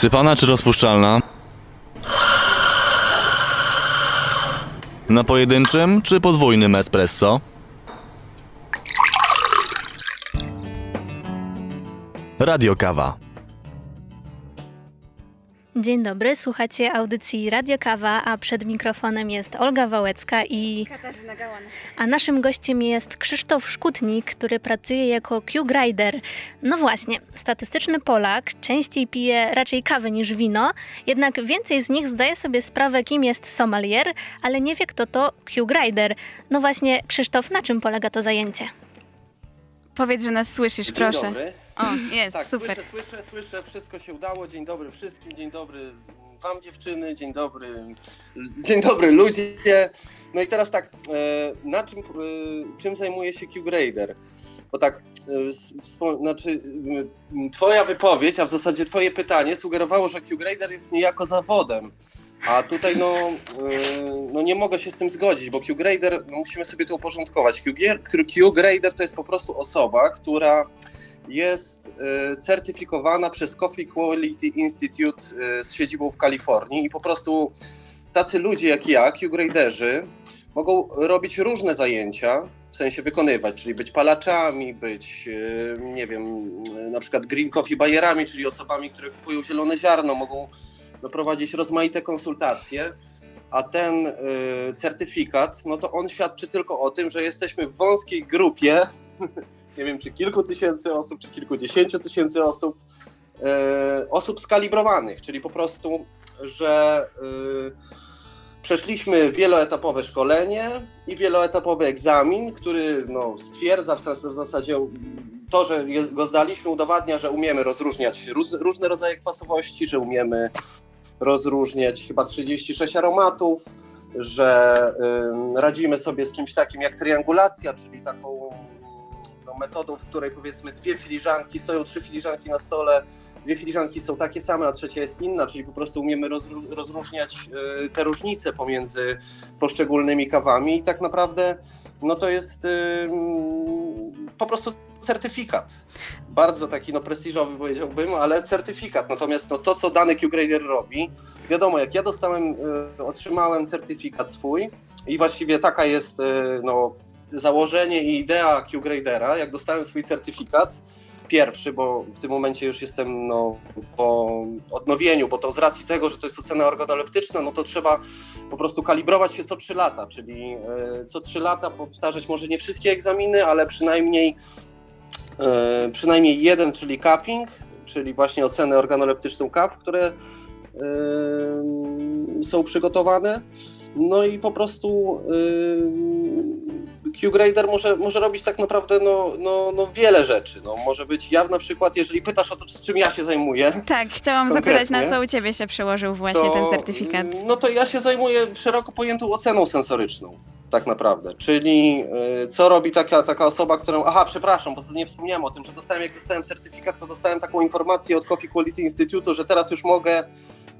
Wsypana czy rozpuszczalna? Na pojedynczym czy podwójnym espresso? Radio Kawa. Dzień dobry, słuchacie audycji Radio Kawa, a przed mikrofonem jest Olga Wałecka i Katarzyna Gałan. a naszym gościem jest Krzysztof Szkutnik, który pracuje jako Q-Grider. No właśnie, statystyczny Polak częściej pije raczej kawę niż wino, jednak więcej z nich zdaje sobie sprawę, kim jest sommelier, ale nie wie, kto to Q-Grider. No właśnie, Krzysztof, na czym polega to zajęcie? Powiedz, że nas słyszysz, Dzień proszę. Dobry. O, jest, Tak, super. słyszę, słyszę, słyszę, wszystko się udało. Dzień dobry wszystkim, dzień dobry wam dziewczyny, dzień dobry, dzień dobry ludzie. No i teraz tak, e, na czym, e, czym zajmuje się Q-Grader? Bo tak, e, znaczy twoja wypowiedź, a w zasadzie twoje pytanie sugerowało, że Q-Grader jest niejako zawodem. A tutaj no, e, no nie mogę się z tym zgodzić, bo Q-Grader, no musimy sobie to uporządkować. Q-Grader to jest po prostu osoba, która jest e, certyfikowana przez Coffee Quality Institute e, z siedzibą w Kalifornii i po prostu tacy ludzie jak ja, Q-graderzy, mogą robić różne zajęcia, w sensie wykonywać, czyli być palaczami, być, nie wiem, na przykład green coffee bayerami, czyli osobami, które kupują zielone ziarno, mogą no, prowadzić rozmaite konsultacje, a ten e, certyfikat, no to on świadczy tylko o tym, że jesteśmy w wąskiej grupie. Nie wiem, czy kilku tysięcy osób, czy kilkudziesięciu tysięcy osób, e, osób skalibrowanych, czyli po prostu, że e, przeszliśmy wieloetapowe szkolenie i wieloetapowy egzamin, który no, stwierdza w, w zasadzie to, że go zdaliśmy, udowadnia, że umiemy rozróżniać różne rodzaje kwasowości, że umiemy rozróżniać chyba 36 aromatów, że radzimy sobie z czymś takim jak triangulacja, czyli taką no, metodą, w której powiedzmy dwie filiżanki, stoją trzy filiżanki na stole, dwie filiżanki są takie same, a trzecia jest inna, czyli po prostu umiemy rozró- rozróżniać y, te różnice pomiędzy poszczególnymi kawami i tak naprawdę no to jest po prostu certyfikat. Bardzo taki no prestiżowy powiedziałbym, ale certyfikat. Natomiast no, to, co dany Q-Grader robi, wiadomo, jak ja dostałem, y, otrzymałem certyfikat swój i właściwie taka jest y, no, założenie i idea Q-Gradera, jak dostałem swój certyfikat, pierwszy, bo w tym momencie już jestem no, po odnowieniu, bo to z racji tego, że to jest ocena organoleptyczna, no to trzeba po prostu kalibrować się co 3 lata, czyli e, co 3 lata powtarzać może nie wszystkie egzaminy, ale przynajmniej e, przynajmniej jeden, czyli cupping, czyli właśnie ocenę organoleptyczną kaw, które e, są przygotowane. No i po prostu yy, Q-Grader może, może robić tak naprawdę no, no, no wiele rzeczy. No, może być, ja na przykład, jeżeli pytasz o to, czym ja się zajmuję, Tak, chciałam zapytać, na co u ciebie się przełożył właśnie to, ten certyfikat. No to ja się zajmuję szeroko pojętą oceną sensoryczną, tak naprawdę. Czyli yy, co robi taka, taka osoba, którą. Aha, przepraszam, bo nie wspomniałem o tym, że dostałem, jak dostałem certyfikat, to dostałem taką informację od Coffee Quality Institute, że teraz już mogę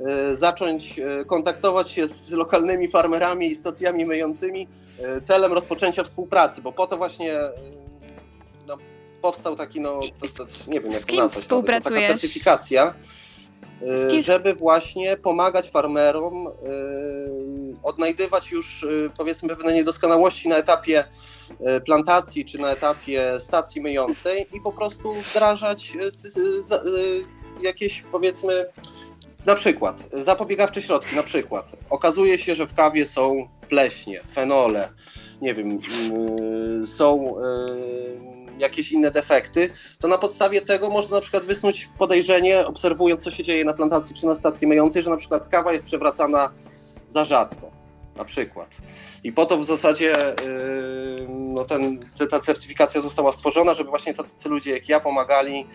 yy, zacząć yy, kontaktować się z lokalnymi farmerami i stacjami myjącymi celem rozpoczęcia współpracy, bo po to właśnie. No, powstał taki, no, to, to, nie wiem jak z to kim nazwać, nawet, to współpracujesz? Taka certyfikacja, y, kim- żeby właśnie pomagać farmerom y, odnajdywać już y, powiedzmy pewne niedoskonałości na etapie y, plantacji czy na etapie stacji myjącej i po prostu wdrażać jakieś powiedzmy na przykład zapobiegawcze środki, na przykład okazuje się, że w kawie są pleśnie, fenole, nie wiem, są jakieś inne defekty, to na podstawie tego można na przykład wysnuć podejrzenie, obserwując co się dzieje na plantacji czy na stacji myjącej, że na przykład kawa jest przewracana za rzadko, na przykład. I po to w zasadzie yy, no ten, te- ta certyfikacja została stworzona, żeby właśnie tacy ludzie jak ja pomagali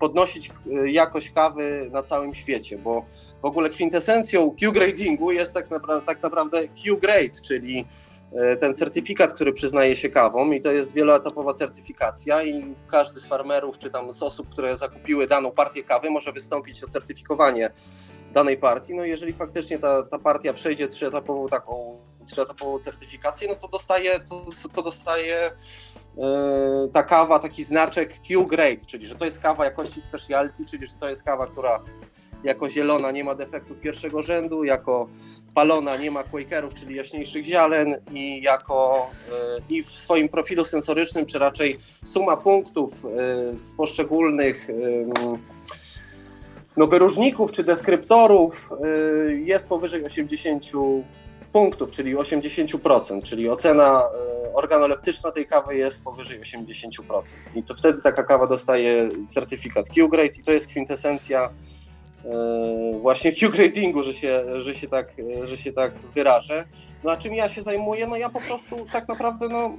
podnosić yy, jakość kawy na całym świecie, bo w ogóle kwintesencją Q-gradingu jest tak, napra- tak naprawdę Q-grade, czyli ten certyfikat, który przyznaje się kawą i to jest wieloetapowa certyfikacja i każdy z farmerów czy tam z osób, które zakupiły daną partię kawy może wystąpić o certyfikowanie danej partii. No jeżeli faktycznie ta, ta partia przejdzie trzyetapową taką trzyetapową certyfikację, no to dostaje, to, to dostaje e, ta kawa taki znaczek Q-grade, czyli że to jest kawa jakości specialty, czyli że to jest kawa, która jako zielona nie ma defektów pierwszego rzędu, jako palona nie ma quakerów, czyli jaśniejszych ziaren i jako e, i w swoim profilu sensorycznym, czy raczej suma punktów e, z poszczególnych em, no, wyróżników czy deskryptorów jest powyżej 80 punktów, czyli 80%, czyli ocena organoleptyczna tej kawy jest powyżej 80%. I to wtedy taka kawa dostaje certyfikat Q-Grade i to jest kwintesencja właśnie Q-gradingu, że się, że, się tak, że się tak wyrażę. No a czym ja się zajmuję? No ja po prostu tak naprawdę no,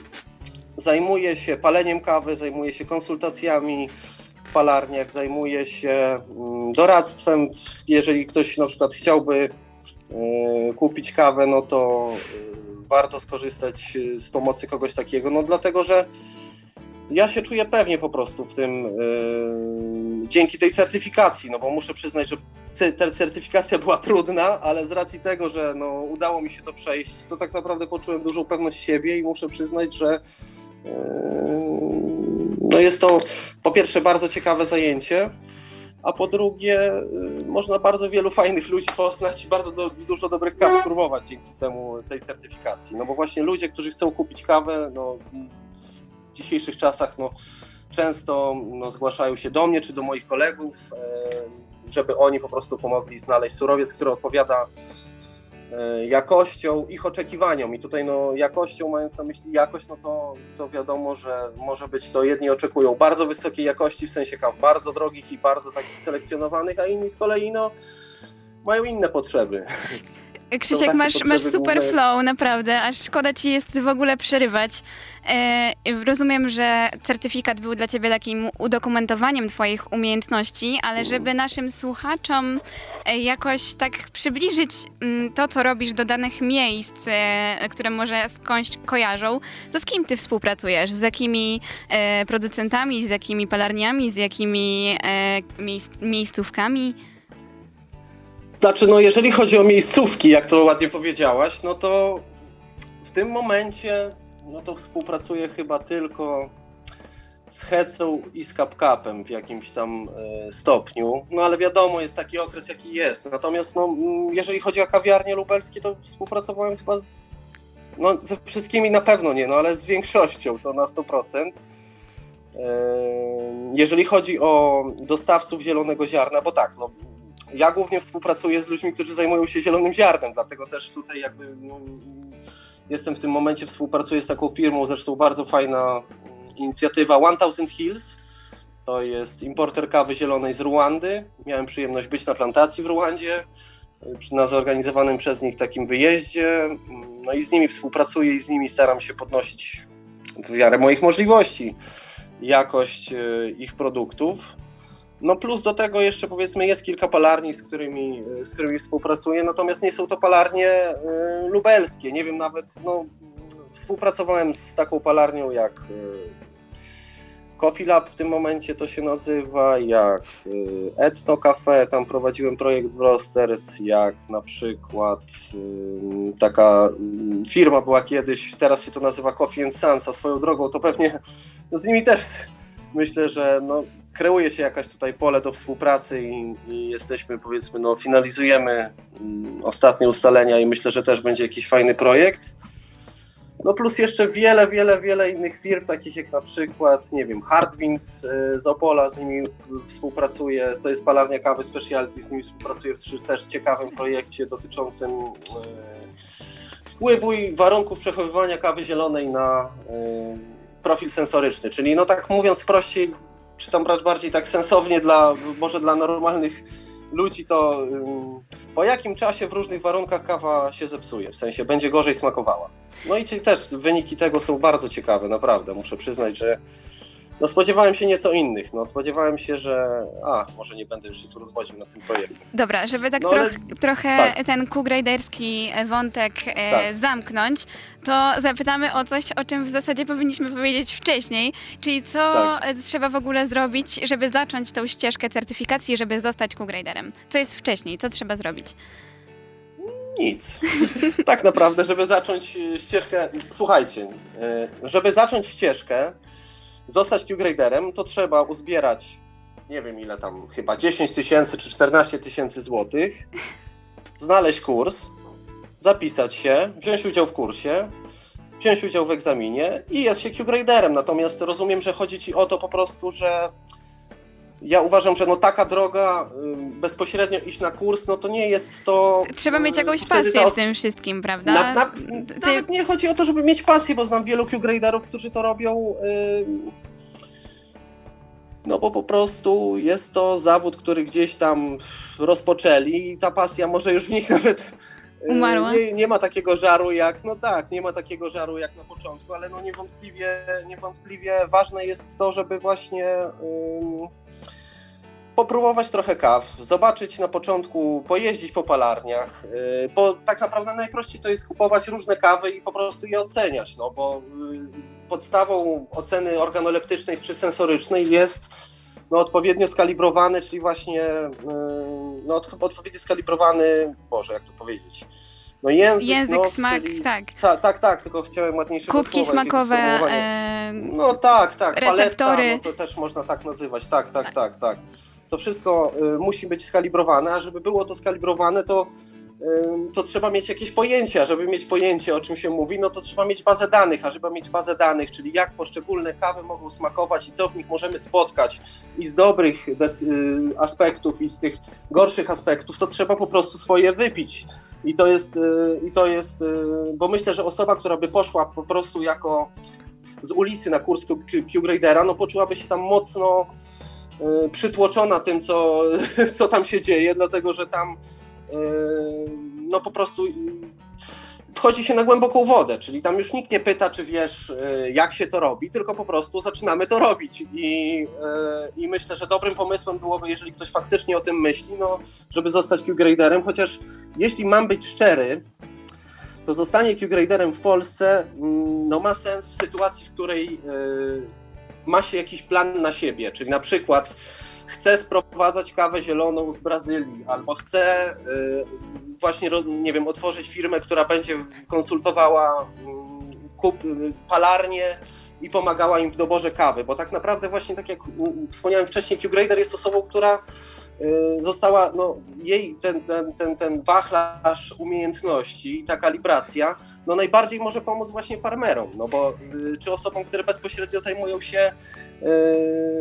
zajmuję się paleniem kawy, zajmuję się konsultacjami, w palarniach, zajmuję się mm, doradztwem. Jeżeli ktoś na przykład chciałby e, kupić kawę, no to e, warto skorzystać e, z pomocy kogoś takiego, no dlatego, że ja się czuję pewnie po prostu w tym e, dzięki tej certyfikacji, no bo muszę przyznać, że ta certyfikacja była trudna, ale z racji tego, że no, udało mi się to przejść, to tak naprawdę poczułem dużą pewność siebie i muszę przyznać, że no jest to po pierwsze bardzo ciekawe zajęcie, a po drugie y, można bardzo wielu fajnych ludzi poznać i bardzo do, dużo dobrych kaw spróbować dzięki temu tej certyfikacji. No bo właśnie ludzie, którzy chcą kupić kawę, no, dzisiejszych czasach no, często no, zgłaszają się do mnie czy do moich kolegów, e, żeby oni po prostu pomogli znaleźć surowiec, który odpowiada e, jakością, ich oczekiwaniom. I tutaj no, jakością, mając na myśli jakość, no to, to wiadomo, że może być to jedni oczekują bardzo wysokiej jakości, w sensie kaw bardzo drogich i bardzo takich selekcjonowanych, a inni z kolei no, mają inne potrzeby. Krzysiek, masz, masz super główne. flow, naprawdę, aż szkoda ci jest w ogóle przerywać. E, rozumiem, że certyfikat był dla ciebie takim udokumentowaniem twoich umiejętności, ale żeby naszym słuchaczom e, jakoś tak przybliżyć mm, to, co robisz do danych miejsc, e, które może skądś kojarzą, to z kim ty współpracujesz? Z jakimi producentami, z jakimi palarniami, z jakimi miejsc, miejscówkami? Znaczy, no jeżeli chodzi o miejscówki, jak to ładnie powiedziałaś, no to w tym momencie no to współpracuję chyba tylko z Hecą i z CapCapem w jakimś tam e, stopniu. No ale wiadomo, jest taki okres, jaki jest. Natomiast no, jeżeli chodzi o kawiarnie lubelskie, to współpracowałem chyba z, no, ze wszystkimi na pewno nie, no ale z większością to na 100%. E, Jeżeli chodzi o dostawców zielonego ziarna, bo tak, no, ja głównie współpracuję z ludźmi, którzy zajmują się zielonym ziarnem, dlatego też tutaj jakby no, jestem w tym momencie, współpracuję z taką firmą, zresztą bardzo fajna mm, inicjatywa 1000 Hills. To jest importer kawy zielonej z Ruandy. Miałem przyjemność być na plantacji w Ruandzie, na zorganizowanym przez nich takim wyjeździe. No i z nimi współpracuję i z nimi staram się podnosić w miarę moich możliwości jakość y, ich produktów. No plus do tego jeszcze powiedzmy jest kilka palarni, z którymi, z którymi współpracuję, natomiast nie są to palarnie y, lubelskie. Nie wiem nawet, no, współpracowałem z taką palarnią jak y, Coffee Lab w tym momencie to się nazywa, jak y, Etno Cafe, tam prowadziłem projekt w Rosters, jak na przykład y, taka y, firma była kiedyś, teraz się to nazywa Coffee and Sons, a swoją drogą to pewnie no z nimi też myślę, że no, kreuje się jakaś tutaj pole do współpracy i, i jesteśmy, powiedzmy, no, finalizujemy mm, ostatnie ustalenia i myślę, że też będzie jakiś fajny projekt. No plus jeszcze wiele, wiele, wiele innych firm, takich jak na przykład, nie wiem, Hardwins y, z Opola, z nimi współpracuję, to jest palarnia kawy Specialty, z nimi współpracuję w też ciekawym projekcie dotyczącym y, wpływu i warunków przechowywania kawy zielonej na y, profil sensoryczny, czyli no tak mówiąc prościej, czy tam bardziej tak sensownie dla, może dla normalnych ludzi, to po jakim czasie w różnych warunkach kawa się zepsuje, w sensie będzie gorzej smakowała. No i też wyniki tego są bardzo ciekawe, naprawdę, muszę przyznać, że no spodziewałem się nieco innych, no spodziewałem się, że a, może nie będę już się tu rozwodził nad tym projektem. Dobra, żeby tak No, ale- troch, trochę tak. ten Q-graderski wątek e, Tak. zamknąć, to zapytamy o coś, o czym w zasadzie powinniśmy powiedzieć wcześniej, czyli co Tak. e, trzeba w ogóle zrobić, żeby zacząć tą ścieżkę certyfikacji, żeby zostać Q-graderem. Co jest wcześniej, co trzeba zrobić? Nic. tak naprawdę, żeby zacząć y, ścieżkę. Słuchajcie, żeby zacząć ścieżkę, zostać Q-graderem, to trzeba uzbierać nie wiem ile tam, chyba 10 tysięcy czy 14 tysięcy złotych, znaleźć kurs, zapisać się, wziąć udział w kursie, wziąć udział w egzaminie i jest się Q-graderem. Natomiast rozumiem, że chodzi ci o to po prostu, że ja uważam, że no taka droga y, bezpośrednio iść na kurs, no to nie jest to... Trzeba mieć y, jakąś wtedy pasję w tym wszystkim, prawda? na, na, Ty- Nawet nie chodzi o to, żeby mieć pasję, bo znam wielu Q-graderów, którzy to robią. ym, No bo po prostu jest to zawód, który gdzieś tam rozpoczęli i ta pasja może już w nich nawet y, Umarła? Nie, nie ma takiego żaru jak, no tak, nie ma takiego żaru jak na początku, ale no niewątpliwie, niewątpliwie ważne jest to, żeby właśnie ym, popróbować trochę kaw, zobaczyć na początku, pojeździć po palarniach, yy, bo tak naprawdę najprościej to jest kupować różne kawy i po prostu je oceniać, no bo yy, podstawą oceny organoleptycznej czy sensorycznej jest no, odpowiednio skalibrowany, czyli właśnie yy, no, od- odpowiednio skalibrowany, Boże, jak to powiedzieć, no język, Język, no, smak, czyli, tak. Ca, tak, tak, tylko chciałem ładniejszego Kubki smakowe, e, No tak, tak, receptory. paleta, no to też można tak nazywać, tak, tak, tak, tak. To wszystko y, musi być skalibrowane, a żeby było to skalibrowane, to, y, to trzeba mieć jakieś pojęcie, a żeby mieć pojęcie, o czym się mówi, no to trzeba mieć bazę danych, a żeby mieć bazę danych, czyli jak poszczególne kawy mogą smakować i co w nich możemy spotkać i z dobrych y, aspektów i z tych gorszych aspektów, to trzeba po prostu swoje wypić. I to jest, i to jest bo myślę, że osoba, która by poszła po prostu jako z ulicy na kurs Q-Gradera, no poczułaby się tam mocno przytłoczona tym, co, co tam się dzieje, dlatego że tam y, no po prostu y, wchodzi się na głęboką wodę, czyli tam już nikt nie pyta, czy wiesz, y, jak się to robi, tylko po prostu zaczynamy to robić. I, y, i myślę, że dobrym pomysłem byłoby, jeżeli ktoś faktycznie o tym myśli, no, żeby zostać Q-Graderem, chociaż jeśli mam być szczery, to zostanie Q-Graderem w Polsce mm, no, ma sens w sytuacji, w której y, ma się jakiś plan na siebie, czyli na przykład chcę sprowadzać kawę zieloną z Brazylii, albo chcę y, właśnie, nie wiem, otworzyć firmę, która będzie konsultowała mm, kup, y, palarnie i pomagała im w doborze kawy, bo tak naprawdę właśnie tak jak wspomniałem wcześniej, Q-Grader jest osobą, która została, no jej ten, ten, ten, ten wachlarz umiejętności, ta kalibracja, no najbardziej może pomóc właśnie farmerom, no bo y, czy osobom, które bezpośrednio zajmują się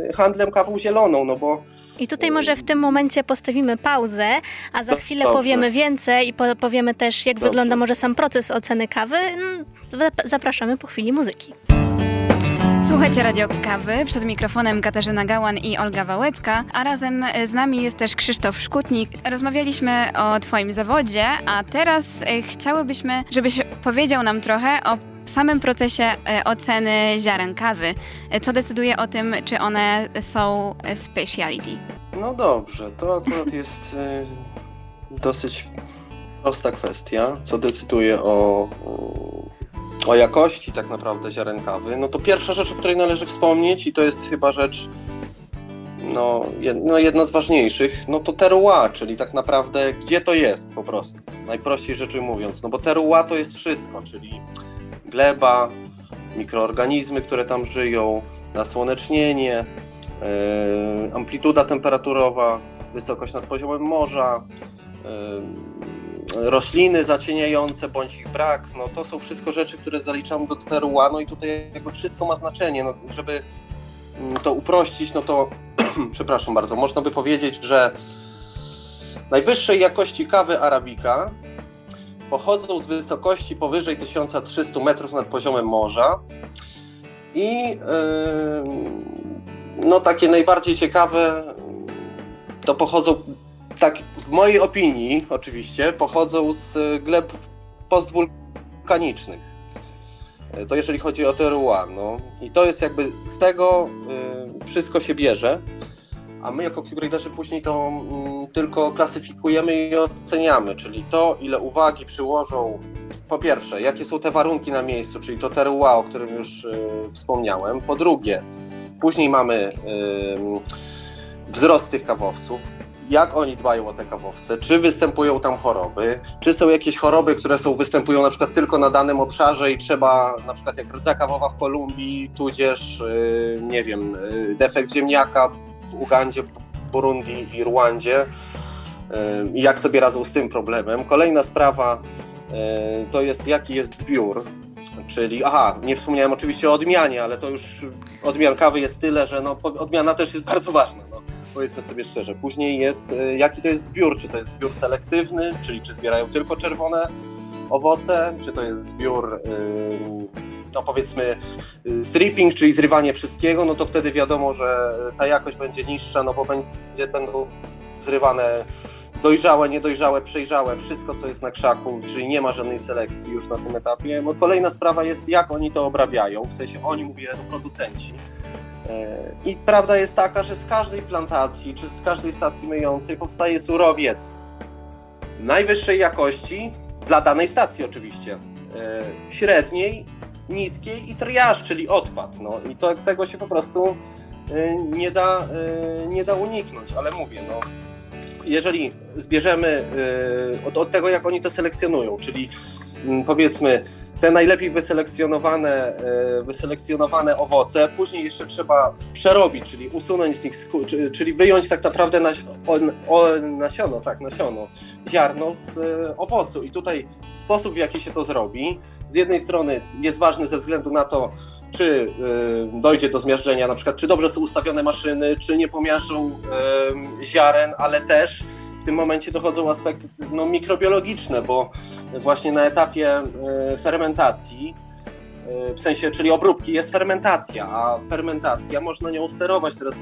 y, handlem kawą zieloną, no bo I tutaj może w tym momencie postawimy pauzę, a za chwilę dobrze. powiemy więcej i po, powiemy też, jak Dobrze. wygląda może sam proces oceny kawy. Mm, zap- Zapraszamy po chwili muzyki. Słuchajcie Radio Kawy, przed mikrofonem Katarzyna Gałan i Olga Wałęcka, a razem z nami jest też Krzysztof Szkutnik. Rozmawialiśmy o Twoim zawodzie, a teraz e, chciałybyśmy, żebyś powiedział nam trochę o samym procesie e, oceny ziaren kawy. E, Co decyduje o tym, czy one są e, speciality? No dobrze, to akurat jest dosyć prosta kwestia, co decyduje o, o jakości tak naprawdę ziaren kawy. No to pierwsza rzecz, o której należy wspomnieć i to jest chyba rzecz no, no jedna z ważniejszych, no to terroir, czyli tak naprawdę gdzie to jest po prostu, najprościej rzeczy mówiąc, no bo terroir to jest wszystko, czyli gleba, mikroorganizmy, które tam żyją, nasłonecznienie, Yy, amplituda temperaturowa, wysokość nad poziomem morza, yy, rośliny zacieniające bądź ich brak, no to są wszystko rzeczy, które zaliczamy do terroir, no i tutaj jakby wszystko ma znaczenie, no, żeby mm, to uprościć, no to przepraszam bardzo, można by powiedzieć, że najwyższej jakości kawy Arabika pochodzą z wysokości powyżej 1300 metrów nad poziomem morza i yy, no takie najbardziej ciekawe to pochodzą, tak w mojej opinii oczywiście, pochodzą z gleb postwulkanicznych. E, To jeżeli chodzi o terroir, no i to jest jakby z tego y, wszystko się bierze, a my jako QGraderzy później to mm, tylko klasyfikujemy i oceniamy, czyli to ile uwagi przyłożą po pierwsze, jakie są te warunki na miejscu, czyli to terroir, o którym już wspomniałem. Po drugie, później mamy ym, wzrost tych kawowców, jak oni dbają o te kawowce, czy występują tam choroby, czy są jakieś choroby, które są, występują na przykład tylko na danym obszarze i trzeba, na przykład jak rdza kawowa w Kolumbii, tudzież, yy, nie wiem, yy, defekt ziemniaka w Ugandzie, Burundi i Rwandzie i jak sobie radzą z tym problemem. Kolejna sprawa to jest jaki jest zbiór, czyli aha, nie wspomniałem oczywiście o odmianie, ale to już odmian kawy jest tyle, że no, odmiana też jest bardzo ważna, no, powiedzmy sobie szczerze. Później jest jaki to jest zbiór, czy to jest zbiór selektywny, czyli czy zbierają tylko czerwone owoce, czy to jest zbiór no powiedzmy y, stripping, czyli zrywanie wszystkiego, no to wtedy wiadomo, że ta jakość będzie niższa, no bo będzie, będą zrywane dojrzałe, niedojrzałe, przejrzałe, wszystko co jest na krzaku, czyli nie ma żadnej selekcji już na tym etapie. No kolejna sprawa jest, jak oni to obrabiają, w sensie oni, mówię, producenci. E, I prawda jest taka, że z każdej plantacji, czy z każdej stacji myjącej powstaje surowiec najwyższej jakości, dla danej stacji oczywiście, e, średniej niskiej i triaż, czyli odpad. No i to, tego się po prostu y, nie da, nie da uniknąć, ale mówię, no, jeżeli zbierzemy od, od tego, jak oni to selekcjonują, czyli mm, powiedzmy te najlepiej wyselekcjonowane, wyselekcjonowane owoce, później jeszcze trzeba przerobić, czyli usunąć z nich, czyli wyjąć tak naprawdę nasiono, tak, nasiono, ziarno z owocu. I tutaj sposób, w jaki się to zrobi, z jednej strony jest ważny ze względu na to, czy y, dojdzie do zmiażdżenia, na przykład czy dobrze są ustawione maszyny, czy nie pomiażdżą ziaren, ale też w tym momencie dochodzą aspekty no, mikrobiologiczne, bo właśnie na etapie y, fermentacji, w sensie, czyli obróbki, jest fermentacja, a fermentacja można nią sterować. Teraz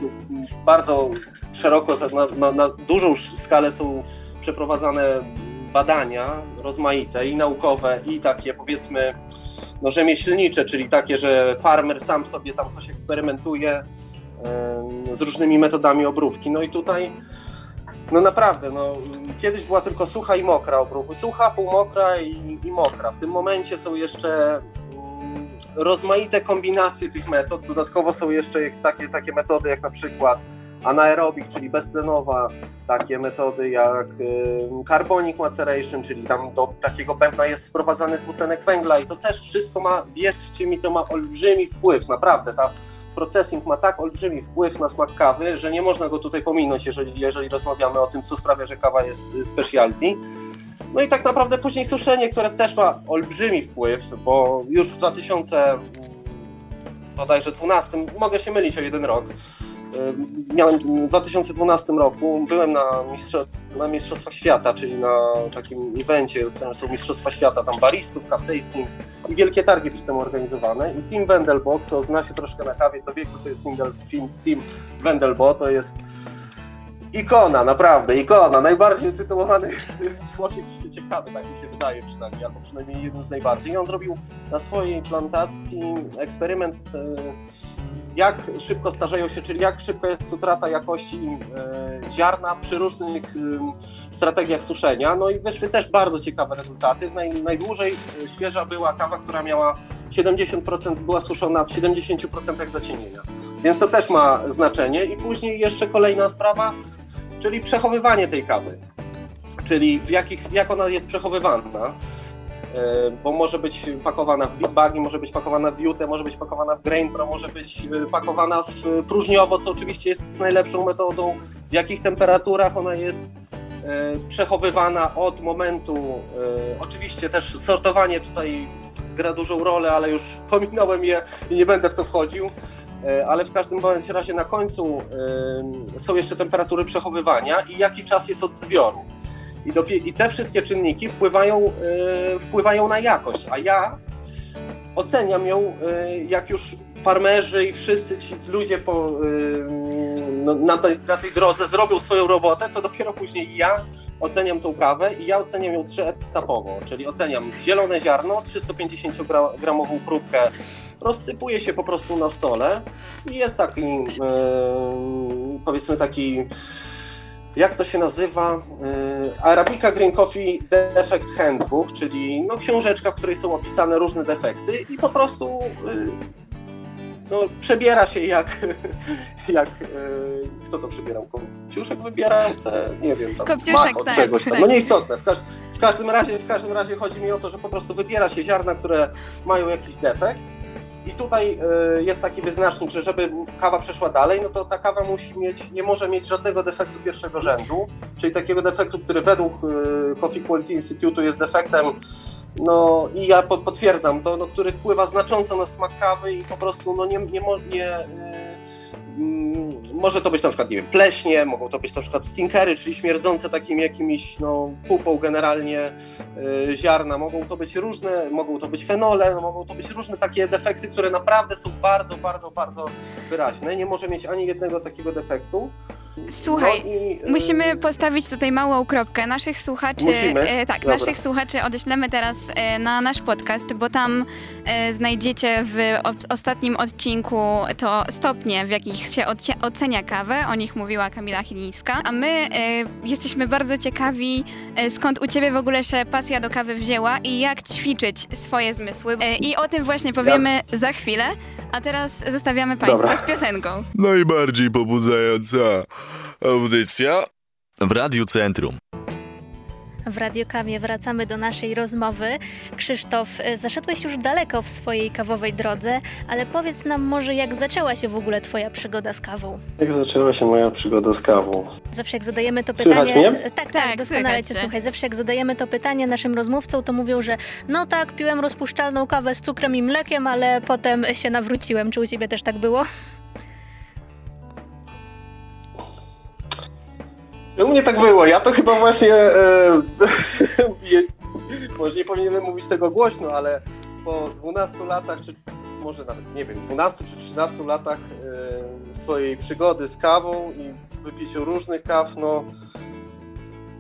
bardzo szeroko, na, na, dużą skalę są przeprowadzane badania rozmaite i naukowe i takie powiedzmy no, rzemieślnicze, czyli takie, że farmer sam sobie tam coś eksperymentuje z różnymi metodami obróbki. No i tutaj no naprawdę, no, kiedyś była tylko sucha i mokra obróbka, sucha, półmokra i, i mokra. W tym momencie są jeszcze mm, rozmaite kombinacje tych metod. Dodatkowo są jeszcze takie, takie metody jak na przykład anaerobik, czyli beztlenowa, takie metody jak carbonic maceration, czyli tam do takiego bębna jest sprowadzany dwutlenek węgla i to też wszystko ma, wierzcie mi, to ma olbrzymi wpływ, naprawdę, ta processing ma tak olbrzymi wpływ na smak kawy, że nie można go tutaj pominąć, jeżeli, jeżeli rozmawiamy o tym, co sprawia, że kawa jest y, specialty. No i tak naprawdę później suszenie, które też ma olbrzymi wpływ, bo już w 2000 bodajże 12, mogę się mylić o jeden rok, miałem w 2012 roku, byłem na, na Mistrzostwach Świata, czyli na takim evencie, tam są Mistrzostwa Świata, tam baristów, tasting i wielkie targi przy tym organizowane i Tim Wendelbo, kto zna się troszkę na kawie, to wie, kto to jest Tim, Tim Wendelbo, to jest ikona, naprawdę, ikona, najbardziej utytułowany człowiek w świecie kawy, tak mi się wydaje przynajmniej, albo przynajmniej jeden z najbardziej. I on zrobił na swojej plantacji eksperyment jak szybko starzeją się, czyli jak szybko jest utrata jakości e, ziarna przy różnych strategiach suszenia. No i wyszły też bardzo ciekawe rezultaty. Naj, najdłużej e, świeża była kawa, która miała 70%, była suszona w 70% zacienienia. Więc to też ma znaczenie. I później jeszcze kolejna sprawa, czyli przechowywanie tej kawy. Czyli w jakich, jak ona jest przechowywana. E, bo może być pakowana w bagi, może być pakowana w jutę, może być pakowana w grain pro, może być e, pakowana w próżniowo, co oczywiście jest najlepszą metodą, w jakich temperaturach ona jest e, przechowywana od momentu, oczywiście też sortowanie tutaj gra dużą rolę, ale już pominąłem je i nie będę w to wchodził, ale w każdym razie na końcu są jeszcze temperatury przechowywania i jaki czas jest od zbioru. I, do, I, te wszystkie czynniki wpływają, yy, wpływają na jakość, a ja oceniam ją, yy, jak już farmerzy i wszyscy ci ludzie po, yy, no, na, tej, na, tej, drodze zrobią swoją robotę, to dopiero później ja oceniam tą kawę i ja oceniam ją trzyetapowo, czyli oceniam zielone ziarno, 350-gramową próbkę rozsypuje się po prostu na stole i jest taki, powiedzmy taki jak to się nazywa? Y, Arabica Green Coffee Defect Handbook, czyli no, książeczka, w której są opisane różne defekty i po prostu y, no, przebiera się jak, jak y, kto to przebierał? Kopciuszek wybierał te, nie wiem, tam Kopciuszek, od tak, czegoś tam. No nieistotne. W, każ w, każdym razie, w każdym razie chodzi mi o to, że po prostu wybiera się ziarna, które mają jakiś defekt I tutaj y, jest taki wyznacznik, że żeby kawa przeszła dalej, no to ta kawa musi mieć, nie może mieć żadnego defektu pierwszego rzędu, czyli takiego defektu, który według y, Coffee Quality Institute jest defektem, no i ja potwierdzam to, no, który wpływa znacząco na smak kawy i po prostu no, nie, nie, nie mm, może to być na przykład, nie wiem, pleśnie, mogą to być na przykład stinkery, czyli śmierdzące takim jakimiś, no, pupą generalnie y, ziarna, mogą to być różne, mogą to być fenole, no, mogą to być różne takie defekty, które naprawdę są bardzo, bardzo, bardzo wyraźne. Nie może mieć ani jednego takiego defektu. Słuchaj, no i, yy... musimy postawić tutaj małą kropkę. Naszych słuchaczy, e, tak, Dobra. naszych słuchaczy odeślemy teraz e, na nasz podcast, bo tam e, znajdziecie w o, ostatnim odcinku to stopnie, w jakich się ocenia kawę. O nich mówiła Kamila Chilińska. A my e, jesteśmy bardzo ciekawi, e, skąd u ciebie w ogóle się pasja do kawy wzięła i jak ćwiczyć swoje zmysły. E, I o tym właśnie powiemy ja. za chwilę. A teraz zostawiamy Państwa Dobra. z piosenką. Najbardziej pobudzająca audycja w Radiu Centrum. W Radiokawie wracamy do naszej rozmowy. Krzysztof, e, zaszedłeś już daleko w swojej kawowej drodze, ale powiedz nam może, jak zaczęła się w ogóle Twoja przygoda z kawą? Jak zaczęła się moja przygoda z kawą? Zawsze jak zadajemy to pytanie. Mnie? Tak, tak, tak doskonale Cię słuchaj. Zawsze jak zadajemy to pytanie naszym rozmówcom, to mówią, że no tak, piłem rozpuszczalną kawę z cukrem i mlekiem, ale potem się nawróciłem. Czy u Ciebie też tak było? U mnie tak było. Ja to chyba właśnie. E, może nie powinienem mówić tego głośno, ale po 12 latach, czy może nawet nie wiem, 12 czy 13 latach e, swojej przygody z kawą i wypiciu różnych kaw, no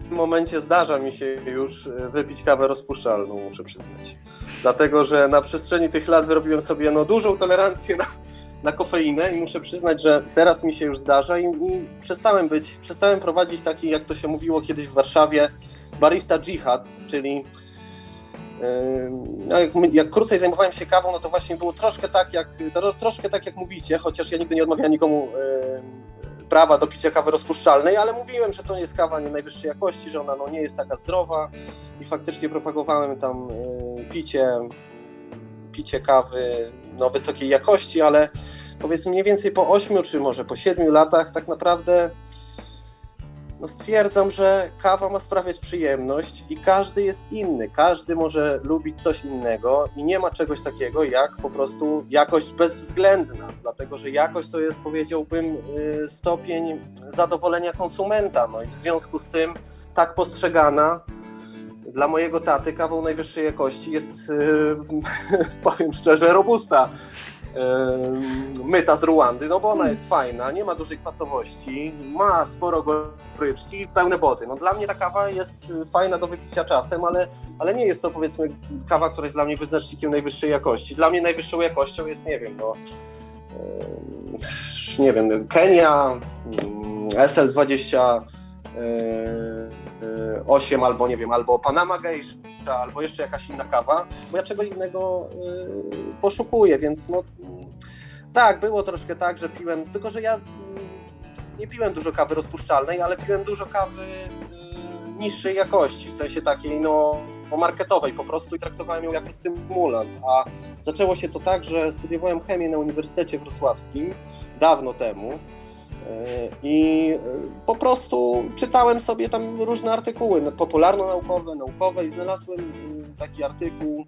w tym momencie zdarza mi się już e, wypić kawę rozpuszczalną, muszę przyznać. Dlatego, że na przestrzeni tych lat wyrobiłem sobie no, dużą tolerancję na na kofeinę i muszę przyznać, że teraz mi się już zdarza i, i przestałem być, przestałem prowadzić taki, jak to się mówiło kiedyś w Warszawie, barista jihad, czyli no jak, jak, krócej zajmowałem się kawą, no to właśnie było troszkę tak, jak, troszkę tak jak mówicie, chociaż ja nigdy nie odmawiałem nikomu yy, prawa do picia kawy rozpuszczalnej, ale mówiłem, że to nie jest kawa nie najwyższej jakości, że ona no, nie jest taka zdrowa i faktycznie propagowałem tam yy, picie, picie kawy no, wysokiej jakości, ale powiedzmy mniej więcej po 8 czy może po 7 latach tak naprawdę no stwierdzam, że kawa ma sprawiać przyjemność i każdy jest inny. Każdy może lubić coś innego i nie ma czegoś takiego jak po prostu jakość bezwzględna, dlatego że jakość to jest powiedziałbym y, stopień zadowolenia konsumenta. No i w związku z tym tak postrzegana dla mojego taty kawą najwyższej jakości jest, y, powiem szczerze, robusta myta z Ruandy, no bo ona jest fajna, nie ma dużej kwasowości, ma sporo goryczki, pełne body. No dla mnie ta kawa jest fajna do wypicia czasem, ale, ale nie jest to powiedzmy kawa, która jest dla mnie wyznacznikiem najwyższej jakości. Dla mnie najwyższą jakością jest, nie wiem, no nie wiem, Kenia, mm, SL20 8 albo nie wiem, albo Panama Geisha, albo jeszcze jakaś inna kawa, bo ja czego innego y, poszukuję, więc no tak, było troszkę tak, że piłem, tylko że ja mm, nie piłem dużo kawy rozpuszczalnej, ale piłem dużo kawy y, niższej jakości, w sensie takiej no marketowej po prostu i traktowałem ją jako stymulant, a zaczęło się to tak, że studiowałem chemię na Uniwersytecie Wrocławskim dawno temu, I e, po prostu czytałem sobie tam różne artykuły popularno-naukowe, naukowe i znalazłem mm, taki artykuł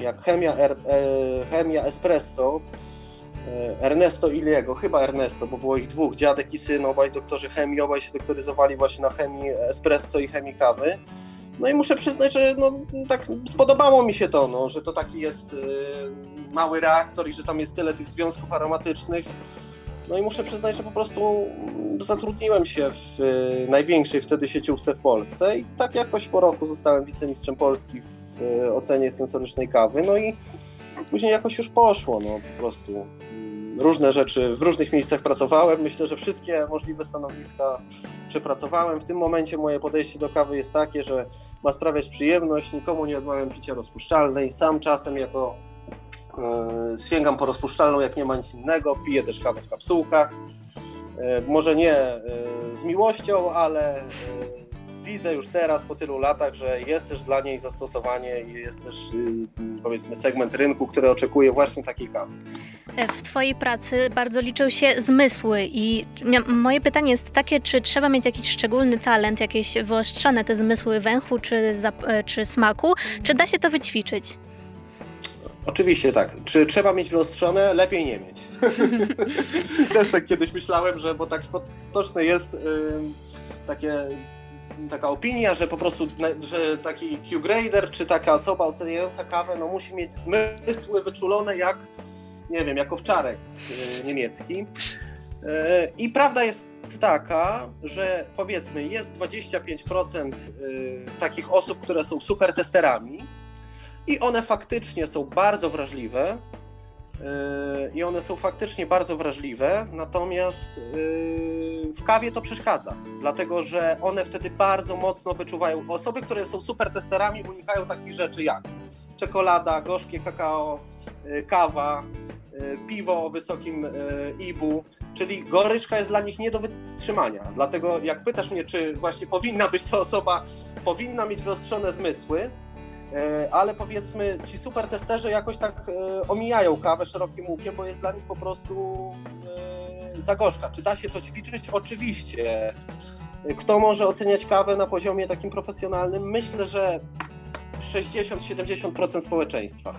jak Chemia, er, Chemia Espresso Ernesto Iliego, chyba Ernesto, bo było ich dwóch, dziadek i syn, obaj doktorzy chemii, obaj się doktoryzowali właśnie na chemii espresso i chemii kawy. No i muszę przyznać, że no, tak spodobało mi się to, no, że to taki jest mały reaktor i że tam jest tyle tych związków aromatycznych no i muszę przyznać, że po prostu zatrudniłem się w y, największej wtedy sieciówce w Polsce i tak jakoś po roku zostałem wicemistrzem Polski w y, ocenie sensorycznej kawy. No i później jakoś już poszło, no po prostu. Mm, różne rzeczy, w różnych miejscach pracowałem. Myślę, że wszystkie możliwe stanowiska przepracowałem. W tym momencie moje podejście do kawy jest takie, że ma sprawiać przyjemność, nikomu nie odmawiam picia rozpuszczalnej. Sam czasem jako sięgam po rozpuszczalną, jak nie ma nic innego. Piję też kawę w kapsułkach. E, może nie e, z miłością, ale widzę już teraz po tylu latach, że jest też dla niej zastosowanie i jest też y, powiedzmy segment rynku, który oczekuje właśnie takiej kawy. W Twojej pracy bardzo liczą się zmysły i moje pytanie jest takie, czy trzeba mieć jakiś szczególny talent, jakieś wyostrzone te zmysły węchu czy, czy smaku, czy da się to wyćwiczyć? Oczywiście tak. Czy trzeba mieć wyostrzone? Lepiej nie mieć. Też tak kiedyś myślałem, że bo tak potoczne jest yy, takie, taka opinia, że po prostu, że taki Q-grader czy taka osoba oceniająca kawę, no musi mieć zmysły wyczulone jak, nie wiem, jak owczarek yy, niemiecki. Yy, I prawda jest taka, że powiedzmy jest 25% yy, takich osób, które są super testerami, i one faktycznie są bardzo wrażliwe. Yy, I one są faktycznie bardzo wrażliwe, natomiast yy, w kawie to przeszkadza, dlatego że one wtedy bardzo mocno wyczuwają. Osoby, które są super testerami, unikają takich rzeczy jak czekolada, gorzkie kakao, yy, kawa, piwo o wysokim IBU, czyli goryczka jest dla nich nie do wytrzymania. Dlatego jak pytasz mnie, czy właśnie powinna być to osoba, powinna mieć wyostrzone zmysły, ale powiedzmy ci super testerzy jakoś tak e, omijają kawę szerokim łukiem, bo jest dla nich po prostu e, za gorzka. Czy da się to ćwiczyć? Oczywiście. Kto może oceniać kawę na poziomie takim profesjonalnym? Myślę, że 60-70% społeczeństwa.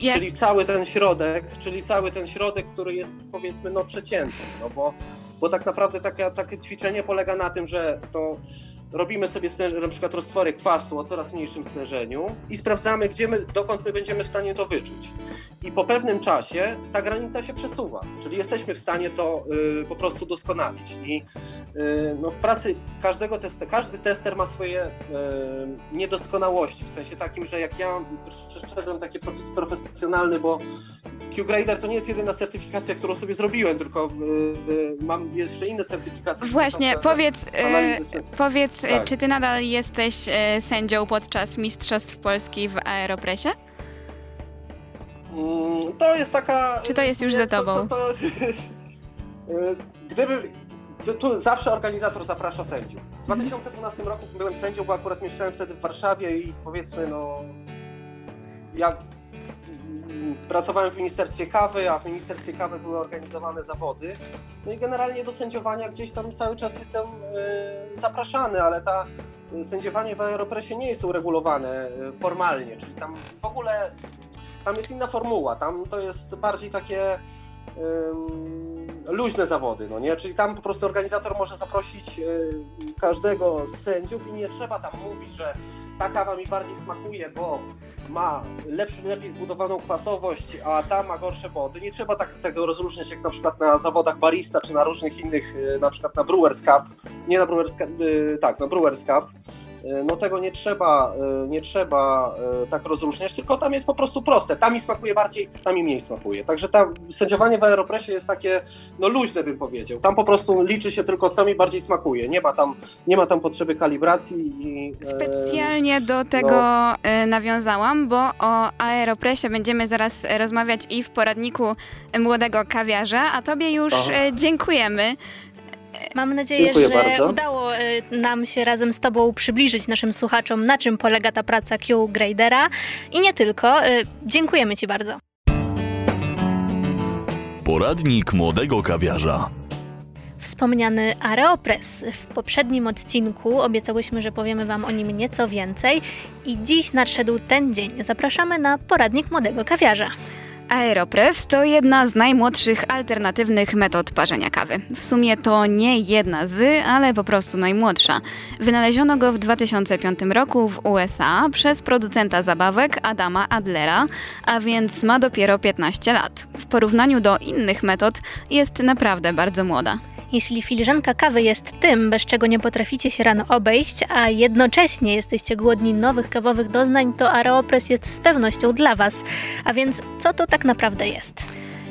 Jak... Czyli cały ten środek, czyli cały ten środek, który jest powiedzmy no przeciętny, no bo, bo tak naprawdę takie, takie ćwiczenie polega na tym, że to robimy sobie na przykład roztwory kwasu o coraz mniejszym stężeniu i sprawdzamy, gdzie my, dokąd my będziemy w stanie to wyczuć. I po pewnym czasie ta granica się przesuwa, czyli jesteśmy w stanie to y, po prostu doskonalić. I y, no, w pracy każdego tester, każdy tester ma swoje y, niedoskonałości, w sensie takim, że jak ja przeszedłem taki profesjonalny, bo QGrader to nie jest jedyna certyfikacja, którą sobie zrobiłem, tylko y, y, mam jeszcze inne certyfikacje. Właśnie, powiedz, y, powiedz tak. czy ty nadal jesteś sędzią podczas Mistrzostw Polski w Aeropresie? Mm, to jest taka... Czy to jest już nie, za tobą? To, to, to, gdyby... Tu zawsze organizator zaprasza sędziów. W 2012 roku byłem sędzią, bo akurat mieszkałem wtedy w Warszawie i powiedzmy, no... Ja pracowałem w Ministerstwie Kawy, a w Ministerstwie Kawy były organizowane zawody. No i generalnie do sędziowania gdzieś tam cały czas jestem y, zapraszany, ale ta y, sędziowanie w Aeropresie nie jest uregulowane formalnie, czyli tam w ogóle tam jest inna formuła, tam to jest bardziej takie luźne zawody, no nie? Czyli tam po prostu organizator może zaprosić każdego z sędziów i nie trzeba tam mówić, że ta kawa mi bardziej smakuje, bo ma lepszy, lepiej zbudowaną kwasowość, a ta ma gorsze wody. Nie trzeba tak, tego rozróżniać jak na przykład na zawodach barista, czy na różnych innych, y, na przykład na Brewers Cup. Nie na Brewers Cup, y, tak, na Brewers Cup E, no tego nie trzeba, e, nie trzeba e, tak rozróżniać, tylko tam jest po prostu proste. Tam mi smakuje bardziej, tam mi mniej smakuje. Także tam sędziowanie w Aeropresie jest takie, no luźne bym powiedział. Tam po prostu liczy się tylko co mi bardziej smakuje. Nie ma tam, nie ma tam potrzeby kalibracji. I, Specjalnie do tego no. nawiązałam, bo o Aeropresie będziemy zaraz rozmawiać i w poradniku młodego kawiarza, a tobie już Aha. dziękujemy. Mam nadzieję, Dziękuję że bardzo. udało y, nam się razem z Tobą przybliżyć naszym słuchaczom, na czym polega ta praca Q Gradera. I nie tylko. Y, dziękujemy Ci bardzo. Poradnik młodego kawiarza. Wspomniany Areopress. W poprzednim odcinku obiecałyśmy, że powiemy Wam o nim nieco więcej i dziś nadszedł ten dzień. Zapraszamy na poradnik młodego kawiarza. Aeropress to jedna z najmłodszych alternatywnych metod parzenia kawy. W sumie to nie jedna z, ale po prostu najmłodsza. Wynaleziono go w 2005 roku w USA przez producenta zabawek Adama Adlera, a więc ma dopiero 15 lat. W porównaniu do innych metod jest naprawdę bardzo młoda. Jeśli filiżanka kawy jest tym, bez czego nie potraficie się rano obejść, a jednocześnie jesteście głodni nowych kawowych doznań, to Aeropress jest z pewnością dla Was. A więc co to tak naprawdę jest?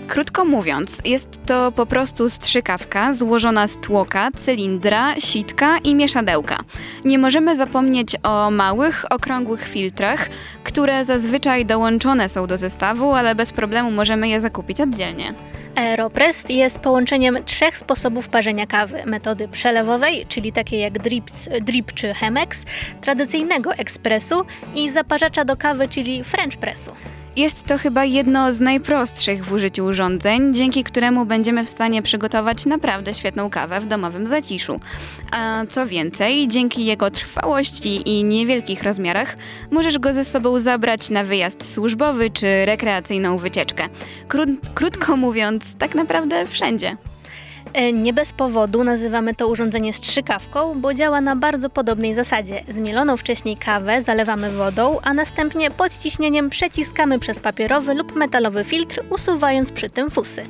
Krótko mówiąc, jest to po prostu strzykawka złożona z tłoka, cylindra, sitka i mieszadełka. Nie możemy zapomnieć o małych, okrągłych filtrach, które zazwyczaj dołączone są do zestawu, ale bez problemu możemy je zakupić oddzielnie. Aeropress jest połączeniem trzech sposobów parzenia kawy. Metody przelewowej, czyli takiej jak drip, drip czy Chemex, tradycyjnego ekspresu i zaparzacza do kawy, czyli French pressu. Jest to chyba jedno z najprostszych w użyciu urządzeń, dzięki któremu będziemy w stanie przygotować naprawdę świetną kawę w domowym zaciszu. A co więcej, dzięki jego trwałości i niewielkich rozmiarach możesz go ze sobą zabrać na wyjazd służbowy czy rekreacyjną wycieczkę. Kró- krótko mówiąc, tak naprawdę wszędzie. E, Nie bez powodu nazywamy to urządzenie strzykawką, bo działa na bardzo podobnej zasadzie. Zmieloną wcześniej kawę zalewamy wodą, a następnie pod ciśnieniem przeciskamy przez papierowy lub metalowy filtr, usuwając przy tym fusy.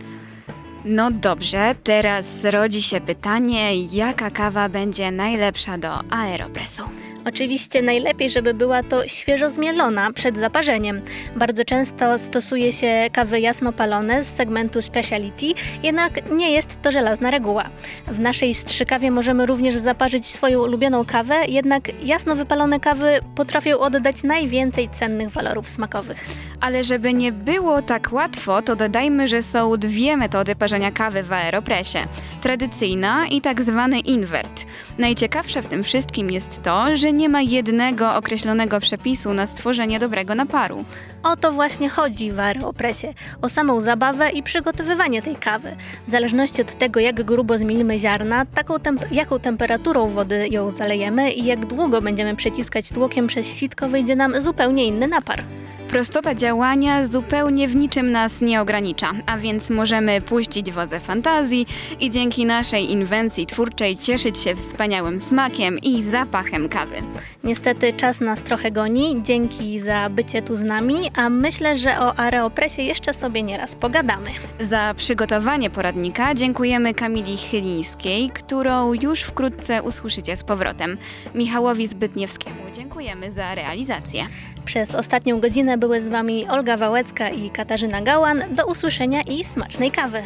No dobrze, teraz rodzi się pytanie, jaka kawa będzie najlepsza do aeropresu? Oczywiście najlepiej, żeby była to świeżo zmielona przed zaparzeniem. Bardzo często stosuje się kawy jasnopalone z segmentu speciality, jednak nie jest to żelazna reguła. W naszej strzykawie możemy również zaparzyć swoją ulubioną kawę, jednak jasno wypalone kawy potrafią oddać najwięcej cennych walorów smakowych. Ale żeby nie było tak łatwo, to dodajmy, że są dwie metody parzenia kawy w aeropresie. Tradycyjna i tak zwany invert. Najciekawsze w tym wszystkim jest to, że nie ma jednego określonego przepisu na stworzenie dobrego naparu. O to właśnie chodzi w Aeropresie. O samą zabawę i przygotowywanie tej kawy. W zależności od tego, jak grubo zmielimy ziarna, taką temp- jaką temperaturą wody ją zalejemy i jak długo będziemy przeciskać tłokiem przez sitko, wyjdzie nam zupełnie inny napar. Prostota działania zupełnie w niczym nas nie ogranicza, a więc możemy puścić wodze fantazji i dzięki naszej inwencji twórczej cieszyć się wspaniałym smakiem i zapachem kawy. Niestety czas nas trochę goni, dzięki za bycie tu z nami, a myślę, że o Aeropresie jeszcze sobie nieraz pogadamy. Za przygotowanie poradnika dziękujemy Kamili Chylińskiej, którą już wkrótce usłyszycie z powrotem. Michałowi Zbytniewskiemu dziękujemy za realizację. Przez ostatnią godzinę były z Wami Olga Wałęcka i Katarzyna Gałan. Do usłyszenia i smacznej kawy!